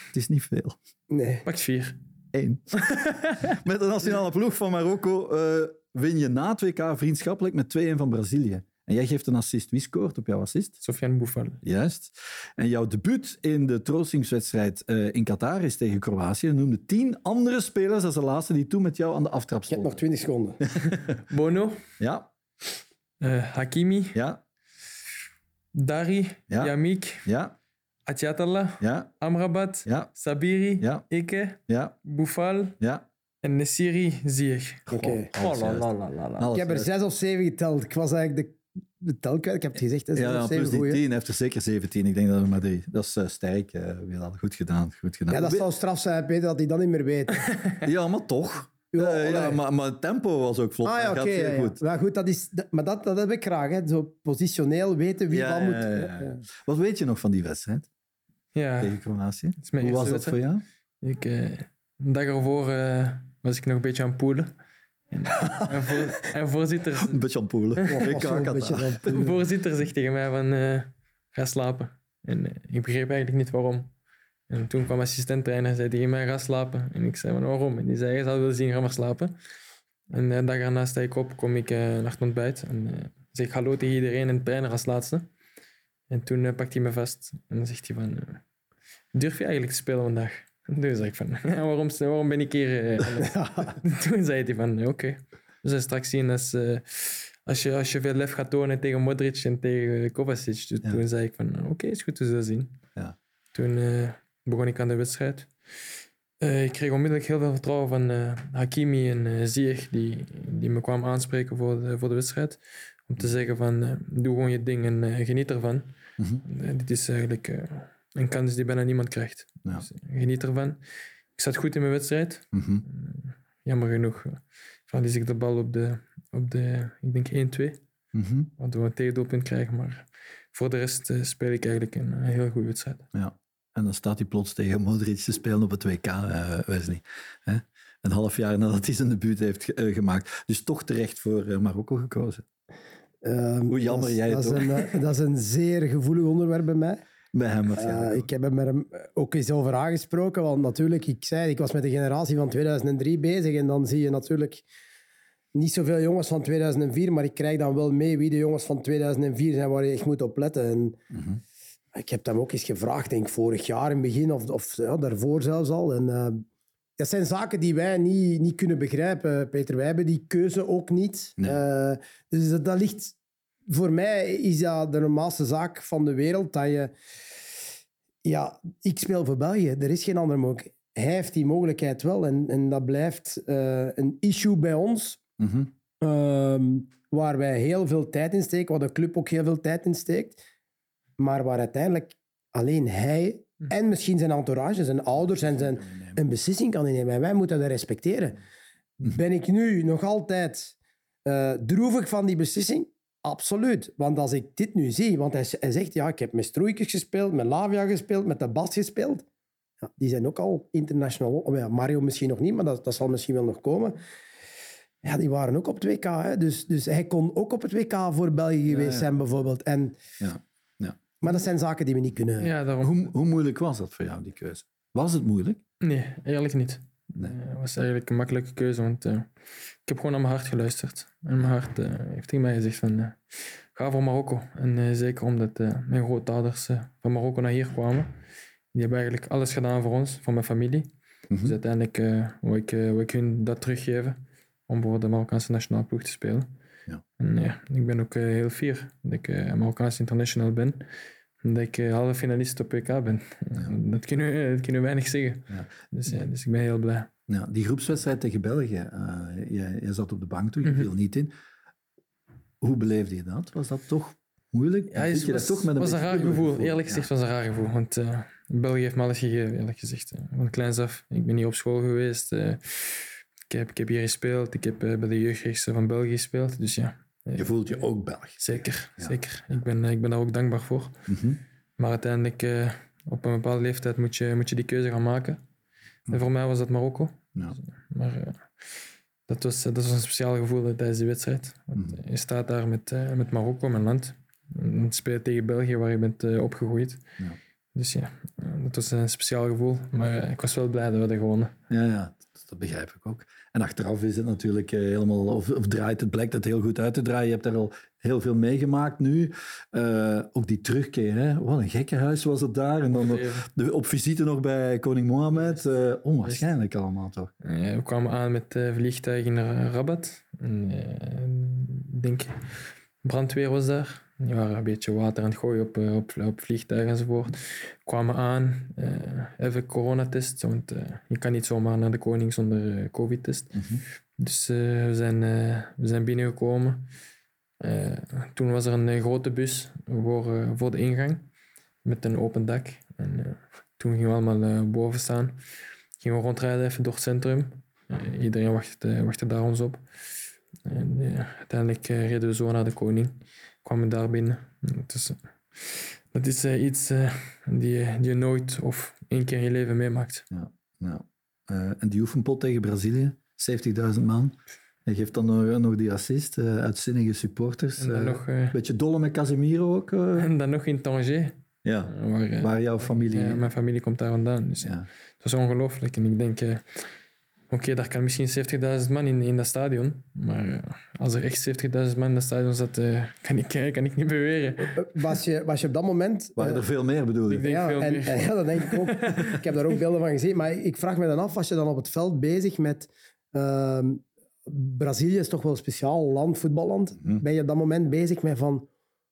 Het is niet veel. Nee. Pak 4. Eén. *laughs* met de nationale ploeg van Marokko eh, win je na 2K vriendschappelijk met 2-1 van Brazilië. En jij geeft een assist. Wie scoort op jouw assist? Sofiane Boufal. Juist. En jouw debuut in de troostingswedstrijd eh, in Qatar is tegen Kroatië. Je noemde tien andere spelers als de laatste die toen met jou aan de aftrap Je hebt nog stonden. 20 seconden. *laughs* Bono. Ja, eh, Hakimi. ja, Dari. Ja. Yamik. ja, Atiatalla. ja, Amrabat. ja, Sabiri. ja, Ike. ja, Boufal. ja. En Nessiri Ziyech. Oké. Oh, la, la, la, la, la. Alles Ik heb er zes of zeven geteld. Ik was eigenlijk de, de tel kwijt. Ik heb het gezegd. hè, Zes Ja, of plus die goeie. 10 heeft er zeker 17. Ik denk dat we maar drie. Dat is eh, sterk. eh weer al goed gedaan. Goed gedaan. Ja, dat zou straf zijn, Peter, dat hij dat niet meer weet. *laughs* Ja, maar toch. Ja, Eh, ja, maar, maar het tempo was ook vlot. Ah ja, oké. zeer ja, ja. goed. Maar goed, dat is, dat- maar dat, dat heb ik graag. Hè. Zo positioneel weten wie Ja, wat ja, moet. ja, ja, ja. Wat weet je nog van die wedstrijd Ja, tegen Kroatië? is Hoe was dat voor jou? Ik, eh, een dag ervoor eh, was ik nog een beetje aan het poelen. En, en, voor, en voorzitter, Een beetje aan poelen. Ja, Ik een beetje voorzitter zegt tegen mij van eh, ga slapen. En eh, ik begreep eigenlijk niet waarom. En toen kwam assistent-trainer en zei tegen mij ga slapen. En ik zei van waarom? En die zei je zal willen zien, ga maar slapen. En de dag erna sta ik op, kom ik eh, naar het ontbijt. En eh, zeg ik hallo tegen iedereen en trainer als laatste. En toen uh, pakt hij me vast en dan zegt hij van, uh, durf je eigenlijk te spelen vandaag? En *laughs* toen zei ik van, *laughs* waarom, waarom ben ik hier? Uh, *laughs* toen zei hij van, oké. Okay. We zullen straks zien als, als, je, als je veel lef gaat tonen tegen Modric en tegen Kovacic. Dus ja. toen zei ik van, oké, okay, is goed, we zullen zien. Ja. Toen begon ik aan de wedstrijd. ik kreeg onmiddellijk heel veel vertrouwen van Hakimi en Ziyech, die, die me kwamen aanspreken voor de, voor de wedstrijd. Om te zeggen van, doe gewoon je ding en geniet ervan. Mm -hmm. dit is eigenlijk uh, een kans die bijna niemand krijgt. Ja. Dus, geniet ervan. Ik zat goed in mijn wedstrijd. Mm -hmm. uh, jammer genoeg uh, verlies ik de bal op de, op de ik denk 1-2. Mm -hmm. Waardoor we een tegendoelpunt krijgen. Maar voor de rest speel ik eigenlijk een, een heel goede wedstrijd. Ja. En dan staat hij plots tegen Modric te spelen op het WK, Wesley. Hè? Een half jaar nadat hij zijn debuut heeft gemaakt. Dus toch terecht voor Marokko gekozen. Um, Hoe jammer jij het dat is, een, dat is een zeer gevoelig onderwerp bij mij. Bij hem waarschijnlijk. Uh, ik heb er met hem ook eens over aangesproken, want natuurlijk, ik zei, ik was met de generatie van 2003 bezig en dan zie je natuurlijk niet zoveel jongens van 2004, maar ik krijg dan wel mee wie de jongens van 2004 zijn waar je echt moet op letten. En mm -hmm. Ik heb hem ook eens gevraagd, denk vorig jaar in het begin, of, of ja, daarvoor zelfs al. En, uh, dat zijn zaken die wij niet, niet kunnen begrijpen, Peter. Wij hebben die keuze ook niet. Nee. Uh, dus dat, dat, ligt... Voor mij is dat de normaalste zaak van de wereld. Dat je... Ja, ik speel voor België. Er is geen andere mogelijkheid. Hij heeft die mogelijkheid wel. En, en dat blijft uh, een issue bij ons. Mm -hmm. uh, waar wij heel veel tijd in steken. Waar de club ook heel veel tijd in steekt. Maar waar uiteindelijk alleen hij en misschien zijn entourage, zijn ouders en zijn een beslissing kan innemen. En wij moeten dat respecteren. Ben ik nu nog altijd uh, droevig van die beslissing? Absoluut. Want als ik dit nu zie, want hij, hij zegt, ja, ik heb met Stroeikens gespeeld, met Lavia gespeeld, met de Bas gespeeld. Ja, die zijn ook al international. Oh ja, Mario misschien nog niet, maar dat, dat zal misschien wel nog komen. Ja, die waren ook op het WK. Hè? Dus, dus hij kon ook op het WK voor België geweest ja, ja. zijn, bijvoorbeeld. En, ja. Maar dat zijn zaken die we niet kunnen... Ja, daarom... hoe, hoe moeilijk was dat voor jou, die keuze? Was het moeilijk? Nee, eigenlijk niet. Nee. Het uh, was eigenlijk een makkelijke keuze, want uh, ik heb gewoon naar mijn hart geluisterd. En mijn hart uh, heeft tegen mij gezegd van, ga voor Marokko. En zeker omdat mijn grootouders van Marokko naar hier kwamen. Die hebben eigenlijk alles gedaan voor ons, voor mijn familie. Mhm. Mm -hmm. Dus uiteindelijk wil ik, wil ik hun dat teruggeven om voor de Marokkaanse nationale ploeg te spelen. Ja. En ja, ik ben ook heel fier dat ik Marokkaanse international ben dat ik halve finalist op WK ben. Ja. *laughs* Dat, kunnen we, dat kunnen we weinig zeggen. Ja. Dus, ja, dus ik ben heel blij. Ja, die groepswedstrijd tegen België, uh, jij, jij, zat op de bank toen, je Mhm. viel niet in. Hoe beleefde je dat? Was dat toch moeilijk? Ja, je was, daar toch met een was een raar gevoel. Eerlijk gezegd was een raar gevoel. Want uh, België heeft me alles gegeven, eerlijk gezegd. Van kleins af. Ik ben niet op school geweest. Uh, ik, heb, ik heb hier gespeeld. Ik heb uh, bij de jeugdrechtse van België gespeeld. Dus ja. Je voelt je ook Belg. Zeker, Ja. zeker. Ik ben, ik ben daar ook dankbaar voor. Mhm. Maar uiteindelijk, op een bepaalde leeftijd, moet je, moet je die keuze gaan maken. En voor mij was dat Marokko. Ja. Maar uh, dat, was, dat was een speciaal gevoel tijdens die wedstrijd. Want, Mhm. je staat daar met, met Marokko, mijn land. En speel je tegen België, waar je bent opgegroeid. Ja. Dus ja, dat was een speciaal gevoel. Maar ik was wel blij dat we hadden gewonnen. Ja, ja, dat, begrijp ik ook. En achteraf is het natuurlijk eh, helemaal, of, of draait het, blijkt het heel goed uit te draaien. Je hebt daar al heel veel meegemaakt nu. Uh, ook die terugkeer, hè? wat een gekkenhuis was het daar. En dan op, de, op visite nog bij koning Mohammed. Uh, onwaarschijnlijk allemaal toch? Ja, we kwamen aan met uh, vliegtuig in Rabat. En, ik denk, brandweer was daar. Die waren een beetje water aan het gooien op, op, op vliegtuigen enzovoort. Kwamen aan, uh, even coronatest, want uh, je kan niet zomaar naar de koning zonder covid-test. Mm -hmm. Dus we, zijn, we zijn binnengekomen. toen was er een grote bus voor, voor de ingang, met een open dak. En toen gingen we allemaal boven staan. Gingen we rondrijden even door het centrum. iedereen wachtte, wachtte daar ons op. En uiteindelijk reden we zo naar de koning kwamen daar binnen. Dat is, dat is uh, iets uh, die, die, je nooit of één keer in je leven meemaakt. Ja, ja. Uh, en die oefenpot tegen Brazilië, 70.000 man. Je geeft dan nog, nog die assist, uitzinnige supporters. Een nog, beetje dolle met Casemiro ook. En dan nog in Tanger. Ja, waar, waar jouw familie... Mijn familie komt daar vandaan. Dus ja. dat is ongelooflijk. En ik denk, Oké, daar kan misschien 70.000 man in, in dat stadion. Maar eh, als er echt 70.000 man in dat stadion zat, eh, kan, ik, eh, kan ik niet beweren. Was je, was je op dat moment... Waren er veel meer, bedoel je? Ik denk ja, veel en, meer. en ja, dat denk ik ook. *laughs* ik heb daar ook beelden van gezien. Maar ik vraag me dan af, was je dan op het veld bezig met... ehm, Brazilië is toch wel een speciaal land, voetballand. Mhm. Ben je op dat moment bezig met van...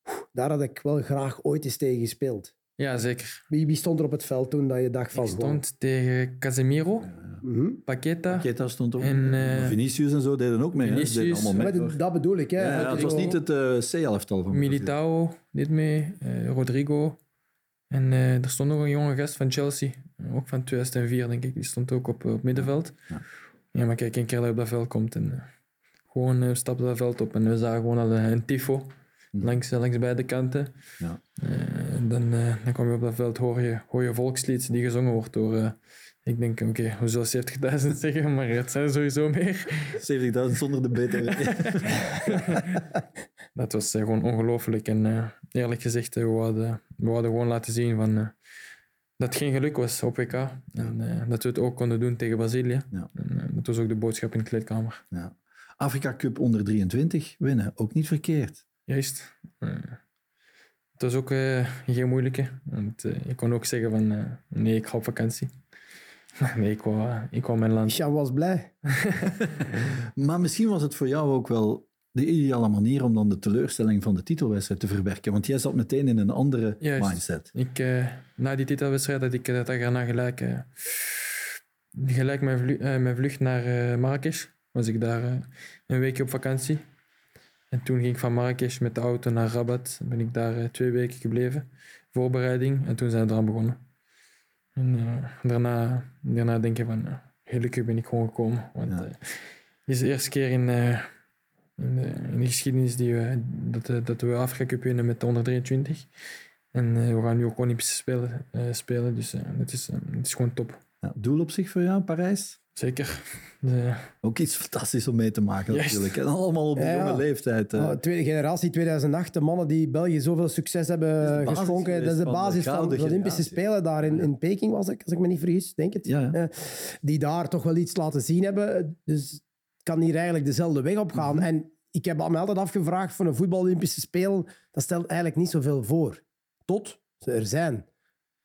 "Oeh, Daar had ik wel graag ooit eens tegen gespeeld. Ja, zeker. Wie, wie stond er op het veld toen dat je dacht van... Ik stond tegen Casemiro, Mhm. Paqueta. Keta stond ook. En, eh, Vinicius en zo deden ook mee. hè. Deden allemaal mee. Maar hoor. dat- dat bedoel ik, hè. Ja, ja, het was niet het eh C-elftal van. Militao deed mee, eh, Rodrigo. En er stond nog een jonge gast van Chelsea, ook van 2004 denk ik, die stond ook op, op middenveld. Ja. Ja. maar kijk, een keer dat je op dat veld komt en gewoon uh, stapte dat veld op en we zagen gewoon al een, een tifo. Langs, eh, langs beide kanten. Ja. Eh, dan, eh, dan kom je op dat veld, hoor je, hoor je volkslied die gezongen wordt door... ik denk, oké, zullen 70.000 *laughs* zeggen, maar het zijn sowieso meer. 70.000 zonder de BTW. *laughs* Dat was gewoon ongelooflijk. En eerlijk gezegd, we, hadden, we hadden gewoon laten zien van, dat het geen geluk was op WK. En dat we het ook konden doen tegen Brazilië. Ja. En, dat was ook de boodschap in de kleedkamer. ja. Afrika Cup onder 23 winnen, ook niet verkeerd. Juist. Eh, het was ook eh, geen moeilijke. Want eh, ik kon ook zeggen van, nee, ik ga op vakantie. *laughs* nee, ik wou, ik wou mijn land. Jean was blij. *laughs* Maar misschien was het voor jou ook wel de ideale manier om dan de teleurstelling van de titelwedstrijd te verwerken. Want jij zat meteen in een andere Juist. mindset. Ik, na die titelwedstrijd had ik dat daarna gelijk, gelijk mijn, vlu- eh, mijn vlucht naar Marrakesh. Was ik daar een weekje op vakantie. En toen ging ik van Marrakesh met de auto naar Rabat. Ben ik daar eh, twee weken gebleven. Voorbereiding. En toen zijn we eraan begonnen. En eh, daarna, daarna denk je van, eh, gelukkig ben ik gewoon gekomen. Want Ja. het is de eerste keer in, in, de, in de geschiedenis die we, dat, dat we Afrika Cup winnen met de onder 23. En we gaan nu ook Olympische Spelen spelen. Dus het, is, het is gewoon top. Ja, doel op zich voor jou, Parijs? Zeker. De, Ook iets fantastisch om mee te maken Juist. natuurlijk. En allemaal op de Ja, jonge leeftijd. eh. Oh, tweede generatie 2008, de mannen die België zoveel succes hebben geschonken. Dat is de geweest van de basis van de Olympische. Spelen daar in, Peking, was ik, als ik me niet vergis, denk het. Ja, ja. Eh, die daar toch wel iets laten zien hebben. Dus het kan hier eigenlijk dezelfde weg op gaan. Mhm. En ik heb me altijd afgevraagd voor een voetbal-Olympische Spelen, dat stelt eigenlijk niet zoveel voor. Tot ze er zijn.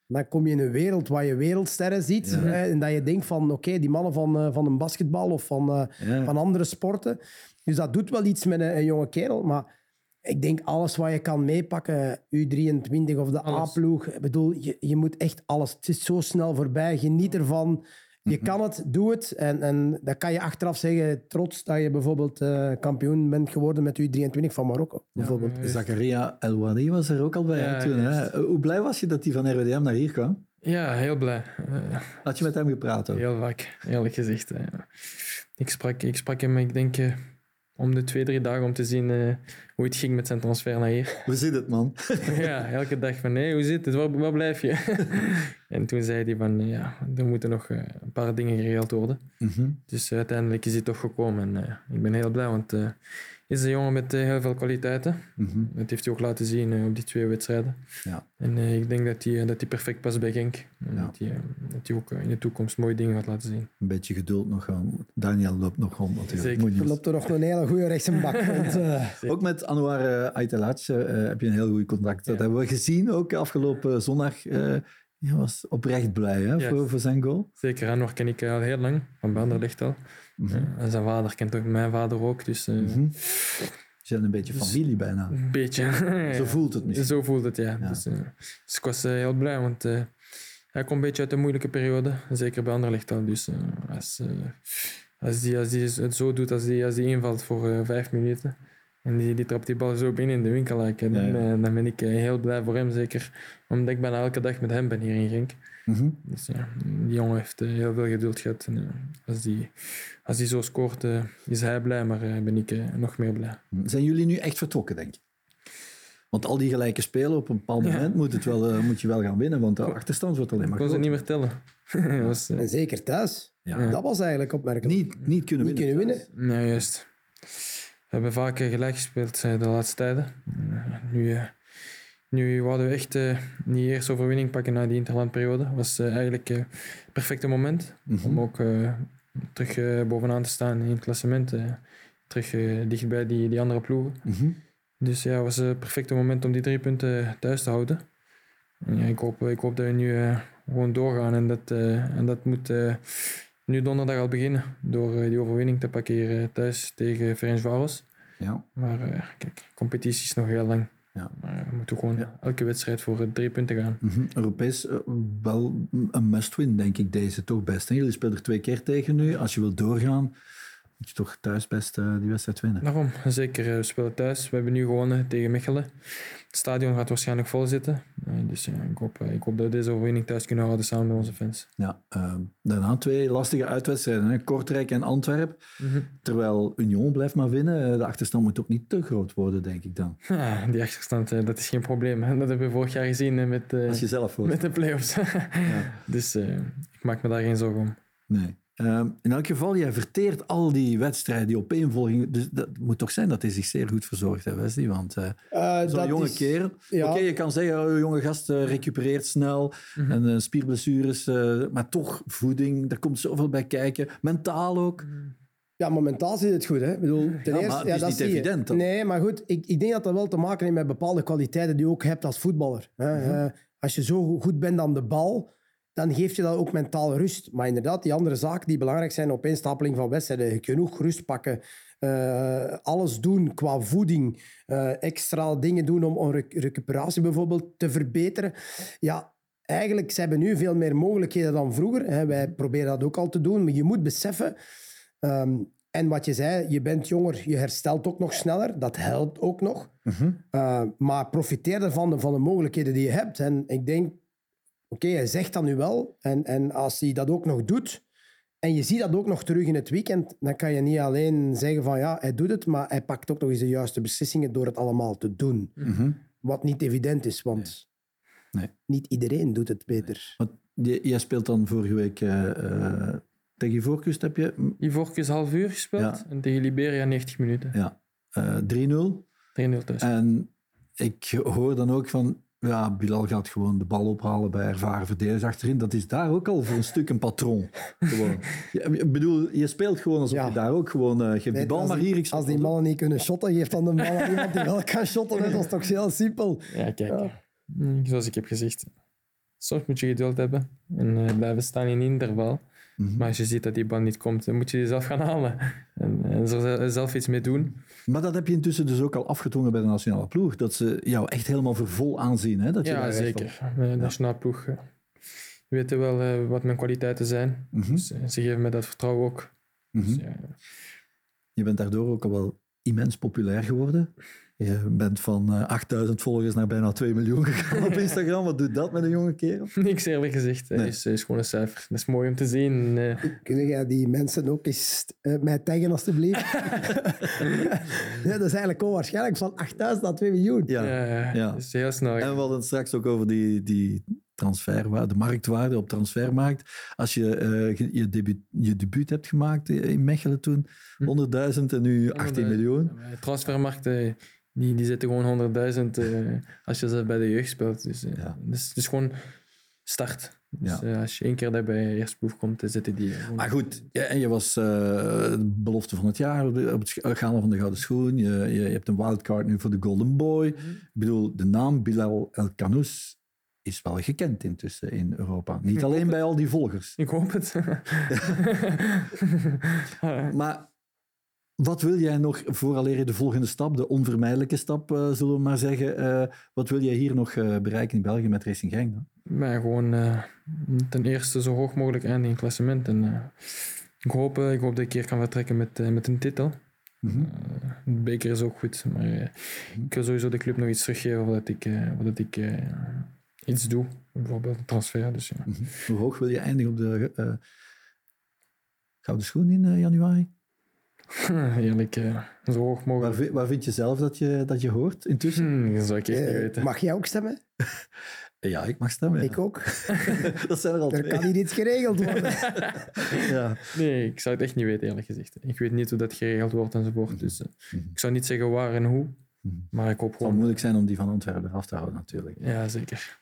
Dan kom je in een wereld waar je wereldsterren ziet. Ja. hè, en dat je denkt van, oké, die mannen van, eh, van een basketbal of van, eh, Ja. van andere sporten. Dus dat doet wel iets met een, een jonge kerel. Maar ik denk alles wat je kan meepakken, U23 of de. A-ploeg. Ik bedoel, je, je moet echt alles. Het is zo snel voorbij. Geniet ervan. Je kan het, doe het. En, en dan kan je achteraf zeggen, trots dat je bijvoorbeeld eh, kampioen bent geworden met U23 van Marokko. Bijvoorbeeld. eh, Zakaria El Wadi was er ook al bij Ja, toen. Hè? juist. Hoe blij was je dat hij van RWDM naar hier kwam? ja, heel blij. Eh, Had je met hem gepraat ook? heel vaak, eerlijk gezegd. eh. ik, sprak, ik sprak hem, ik denk, eh, om de twee, drie dagen om te zien eh, hoe het ging met zijn transfer naar hier. Hoe zit het, man? *laughs* ja, elke dag van, nee, hoe zit het? Waar, waar blijf je? *laughs* en toen zei hij van, eh, ja, er moeten nog eh, een paar dingen geregeld worden. Mhm. Dus uiteindelijk is hij toch gekomen. En ik ben heel blij, want is een jongen met eh, heel veel kwaliteiten. Mhm. Dat heeft hij ook laten zien eh, op die twee wedstrijden. Ja. En eh, ik denk dat hij, dat hij perfect past bij Genk. En Ja. dat, hij, dat hij ook in de toekomst mooie dingen gaat laten zien. Een beetje geduld nog gaan. Daniel loopt nog rond natuurlijk. Zeker. Moet niet- Er loopt er nog een hele goede rechtsbak. *laughs* Want, Ook met Anwar uh, Aitelac heb je een heel goed contact. Dat Ja. hebben we gezien ook afgelopen zondag. eh hij was oprecht blij hè, Ja. voor, voor zijn goal. Zeker, Anwar ken ik al heel lang, van Banderlicht al. Mhm. En zijn vader kent ook mijn vader ook, dus eh, Mhm. Ze zijn een beetje Dus- familie bijna. een beetje. *laughs* Zo voelt het misschien. Zo voelt het, ja. Ja. Dus, eh, dus ik was eh, heel blij, want hij komt een beetje uit een moeilijke periode. Zeker bij Anderlecht al. Dus eh, als, eh, als die, als die het zo doet, als die, als die invalt voor eh, vijf minuten... En die, die trapt die bal zo binnen in de winkel. dan, Ja, ja. eh, dan ben ik heel blij voor hem, zeker. Omdat ik bijna elke dag met hem ben hier in Genk. Mhm. Dus ja, die jongen heeft eh, heel veel geduld gehad. En, eh, als, die, als die zo scoort, eh, is hij blij, maar ben ik nog meer blij. Zijn jullie nu echt vertrokken, denk je? Want al die gelijke spelen, op een bepaald Ja. moment moet, het wel, moet je wel gaan winnen, want de achterstand wordt alleen Ik maar kon ze niet meer tellen. *laughs* Was, en zeker thuis. Ja. Dat was eigenlijk opmerkelijk. Niet, niet kunnen Niet winnen. kunnen winnen. Ja, juist. We hebben vaak gelijk gespeeld de laatste tijden. Eh, nu, nu wouden we echt eh die eerste overwinning pakken na die interlandperiode. Dat was eh, eigenlijk eh, het perfecte moment Mhm. om ook eh, terug eh, bovenaan te staan in het klassement. eh, terug eh, dicht bij die, die andere ploegen. Mhm. Dus ja, het was het perfecte moment om die drie punten thuis te houden. En ja, ik, hoop, ik hoop dat we nu eh, gewoon doorgaan. En dat, eh, en dat moet eh, nu donderdag al beginnen. Door eh, die overwinning te pakken eh, thuis tegen Ferencvaros. Ja. Maar eh, kijk, competitie is nog heel lang. Ja. Maar we moeten gewoon Ja. elke wedstrijd voor eh, drie punten gaan. Mhm. Europees eh, wel een must-win, denk ik, deze toch best. hè? Jullie spelen er twee keer tegen nu. Als je wilt doorgaan, moet je toch thuis best eh, die wedstrijd winnen. Daarom, zeker. eh, We spelen thuis. We hebben nu gewonnen tegen Mechelen. Het stadion gaat waarschijnlijk vol zitten. Eh, dus ja, ik, hoop, ik hoop dat we deze overwinning thuis kunnen houden samen met onze fans. Ja, ehm, daarna twee lastige uitwedstrijden. Hè? Kortrijk en Antwerpen. Terwijl Union blijft maar winnen. De achterstand moet ook niet te groot worden, denk ik dan. Ja, *laughs* die achterstand, dat is geen probleem. Dat hebben we vorig jaar gezien met, Als je zelf hoort. met de play-offs. *laughs* Dus ik maak me daar geen zorgen om. Nee. Ehm, in elk geval, jij verteert al die wedstrijden, die opeenvolging. Dus dat moet toch zijn dat hij zich zeer goed verzorgd heeft, Wesley? Want eh Eh, zo'n dat jonge is- kerel. ja. Oké, je kan zeggen, oh, jonge gast eh, recupereert snel. Mhm. En eh, spierblessures. eh, maar toch, voeding, daar komt zoveel bij kijken. Mentaal ook. Ja, maar mentaal zit het goed. Hè? Ik bedoel, ten Ja, eerste, maar het is dat niet zie je. evident, dan. Nee, maar goed, ik, ik denk dat dat wel te maken heeft met bepaalde kwaliteiten die je ook hebt als voetballer. Hè? Mhm. Eh, als je zo goed bent aan de bal, dan geeft je dat ook mentaal rust. Maar inderdaad, die andere zaken die belangrijk zijn, opeenstapeling van wedstrijden, genoeg rust pakken, eh, alles doen qua voeding, eh, extra dingen doen om, om rec- recuperatie bijvoorbeeld te verbeteren. Ja, eigenlijk ze hebben nu veel meer mogelijkheden dan vroeger. Hè. Wij proberen dat ook al te doen, maar je moet beseffen... ehm, en wat je zei, je bent jonger, je herstelt ook nog sneller. Dat helpt ook nog. Uh, maar profiteer ervan, van de mogelijkheden die je hebt. En ik denk, oké, hij zegt dat nu wel. En, en als hij dat ook nog doet, en je ziet dat ook nog terug in het weekend, dan kan je niet alleen zeggen van ja, hij doet het, maar hij pakt ook nog eens de juiste beslissingen door het allemaal te doen. Mhm. Wat niet evident is, want Nee. niet iedereen doet het beter. Want je- jij speelt dan vorige week eh, eh, tegen Ivoorkust, heb je Ivorcus half uur gespeeld Ja. en tegen Liberia 90 minuten. ja, eh, 3-0. 3-0 thuis. En ik hoor dan ook van, ja, Bilal gaat gewoon de bal ophalen bij ervaren verdedigers achterin. Dat is daar ook al voor een stuk een patroon. *laughs* Gewoon. Ja, ik bedoel, je speelt gewoon alsof Ja. je daar ook gewoon, geef die bal als maar die- hier. Ik Als die mannen niet kunnen shotten, geeft dan de bal aan iemand die wel kan shotten. Dat is toch heel simpel. Ja, kijk. Ja. mm, Zoals ik heb gezegd. Soms moet je geduld hebben en eh, blijven staan in interval. Mhm. Maar als je ziet dat die bal niet komt, dan moet je die zelf gaan halen. *laughs* En, en er zelf iets mee doen. Maar dat heb je intussen dus ook al afgedwongen bij de nationale ploeg. Dat ze jou echt helemaal voor vol aanzien. Hè? Dat je Ja, zeker. De nationale ploeg eh, weten wel eh, wat mijn kwaliteiten zijn. Mhm. Dus eh, ze geven me dat vertrouwen ook. Mhm. Dus, ja, Je bent daardoor ook al wel immens populair geworden. Je bent van eh, 8000 volgers naar bijna 2 miljoen gegaan op *laughs* Instagram. Wat doet dat met een jonge kerel? niks eerlijk gezegd. Het Nee. is, is gewoon een cijfer. Dat is mooi om te zien. Eh, Kun jij die mensen ook eens eh, mij taggen, alstublieft? *laughs* ja, dat is eigenlijk onwaarschijnlijk. Van 8000 naar 2 miljoen. Ja. ja, ja. Dat is heel snel. En we hadden het straks ook over die, die transferwaarde, de marktwaarde op transfermarkt. Als je eh, je, debuut, je debuut hebt gemaakt in Mechelen toen, 100.000 en nu 18 miljoen. Ja, Transfermarkten, die, die zitten gewoon 100.000 eh, als je ze bij de jeugd speelt. Dus, eh, Ja. dus het is gewoon start. Dus Ja. eh, als je één keer daar bij je eerste ploeg komt, dan zitten die... gewoon- Maar goed, ja, en je was de belofte van het jaar op, de- op het gala van de Gouden Schoen. Je, je, je hebt een wildcard nu voor de Golden Boy. Mhm. Ik bedoel, de naam Bilal El Kanous is wel gekend intussen in Europa. Niet alleen bij al die volgers. Ik hoop het. *laughs* *laughs* Maar wat wil jij nog, vooraleer je de volgende stap, de onvermijdelijke stap, eh, zullen we maar zeggen, eh, wat wil jij hier nog eh, bereiken in België met Racing Genk? Dan? maar gewoon ten eerste zo hoog mogelijk eindigen in het klassement. En, ik, hoop, ik hoop dat ik hier kan vertrekken met, met een titel. Mhm. De beker is ook goed, maar eh, ik wil sowieso de club nog iets teruggeven voordat ik, voordat ik iets doe. Bijvoorbeeld een transfer. Dus, ja. Mhm. Hoe hoog wil je eindigen op de Gouden Schoen in januari? *laughs* Eerlijk, eh, zo hoog mogelijk. vi- waar vind je zelf dat je, dat je hoort intussen? Hmm, dat zou ik echt niet Eh, weten. mag jij ook stemmen? *laughs* Ja, ik mag stemmen. ja. Ik ook. *laughs* dat zijn er al Er twee. kan hier iets geregeld worden. Ja. Nee, ik zou het echt niet weten, eerlijk gezegd. Ik weet niet hoe dat geregeld wordt enzovoort. Dus eh, ik zou niet zeggen waar en hoe. Mhm. Maar ik hoop Het zal gewoon... moeilijk zijn om die van Antwerpen eraf te houden, natuurlijk. Ja, zeker.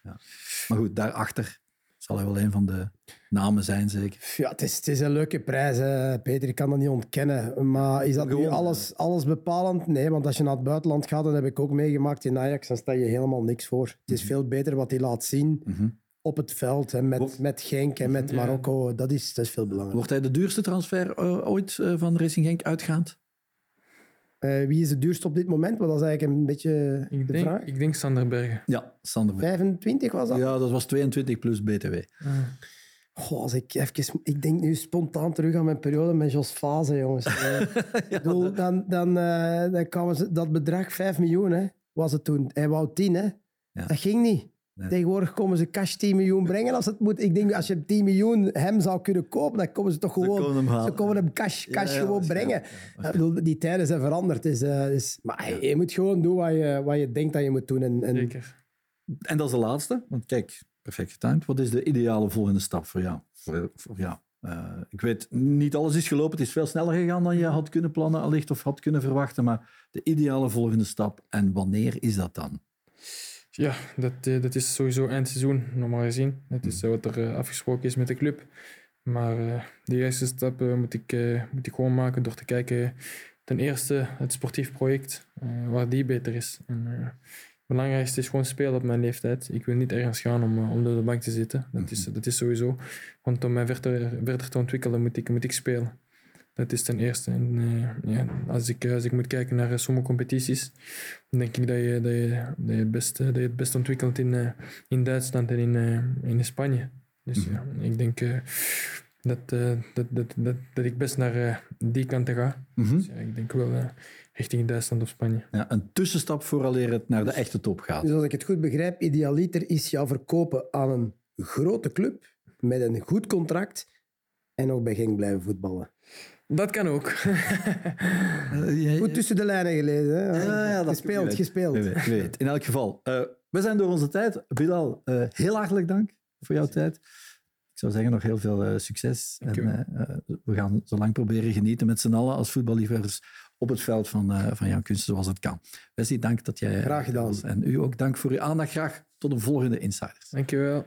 Maar goed, daarachter zal hij wel een van de namen zijn, zeker. Ja, het is, het is een leuke prijs, hè. Peter. Ik kan dat niet ontkennen. Maar is dat nu alles, alles bepalend? Nee, want als je naar het buitenland gaat, dat heb ik ook meegemaakt in Ajax, dan sta je helemaal niks voor. Het is veel beter wat hij laat zien Mhm. op het veld, hè, met, Wordt- met Genk en met Ja. Marokko. Dat is, dat is veel belangrijker. Wordt hij de duurste transfer eh, ooit eh, van Racing Genk uitgaand? Eh, wie is de duurste op dit moment? Want dat is eigenlijk een beetje Ik de denk, vraag. ik denk Sander Bergen. Ja, Sander. 25 was dat? Ja, dat was 22 plus BTW. Goh, als ik, even, ik denk nu spontaan terug aan mijn periode met Jos Fase, jongens. *laughs* Ik bedoel, dan, dan, eh, dan kwamen ze, dat bedrag 5 miljoen hè, was het toen. Hij wou 10, hè. Ja. Dat ging niet. Nee. Tegenwoordig komen ze cash 10 miljoen brengen als het moet. Ik denk, als je 10 miljoen hem zou kunnen kopen, dan komen ze toch gewoon... komen hem halen. Ze komen hem cash, cash ja, gewoon brengen. ja, Ik bedoel, die tijden zijn veranderd. Dus, eh, dus, maar je moet gewoon doen wat je, wat je denkt dat je moet doen. En, en Zeker. En dat is de laatste. Want kijk, perfect getimed. Wat is de ideale volgende stap voor jou? Voor, voor jou? Eh, ik weet, niet alles is gelopen. Het is veel sneller gegaan dan je had kunnen plannen, allicht, of had kunnen verwachten. Maar de ideale volgende stap. En wanneer is dat dan? Ja, dat, eh, dat is sowieso eindseizoen, normaal gezien. Dat is eh, wat er eh, afgesproken is met de club. Maar de juiste stap moet, ik, moet ik gewoon maken door te kijken, ten eerste, het sportief project, waar die beter is. En, het belangrijkste is gewoon spelen op mijn leeftijd. Ik wil niet ergens gaan om, om door de bank te zitten. Dat is, dat is sowieso. Want om mij verder, verder te ontwikkelen, moet ik, moet ik spelen. Dat is ten eerste. En, eh, ja, als, ik, als ik moet kijken naar eh, sommige competities, dan denk ik dat je, dat je, dat je, het, best, dat je het best ontwikkelt in, eh, in Duitsland en in, in Spanje. Dus ja, ik denk dat, eh, dat, dat, dat, dat ik best naar die kant ga. Mhm. Dus ja, ik denk wel richting Duitsland of Spanje. Ja, een tussenstap vooraleer het naar de echte top gaat. Dus als ik het goed begrijp, idealiter is jou verkopen aan een grote club met een goed contract en nog bij Genk blijven voetballen. Dat kan ook. *laughs* Eh, Goed tussen de lijnen gelezen. Hè? Ja, ja, dat gespeeld, gespeeld. In elk geval, eh, we zijn door onze tijd. Bilal, eh, heel hartelijk dank voor jouw tijd. Ik zou zeggen, nog heel veel succes. En, we gaan zo lang proberen genieten met z'n allen als voetballiefhebbers op het veld van, van jouw kunsten zoals het kan. Wesley, dank dat jij... Graag gedaan. was. En u ook dank voor uw aandacht. Graag tot de volgende Insiders. Dankjewel.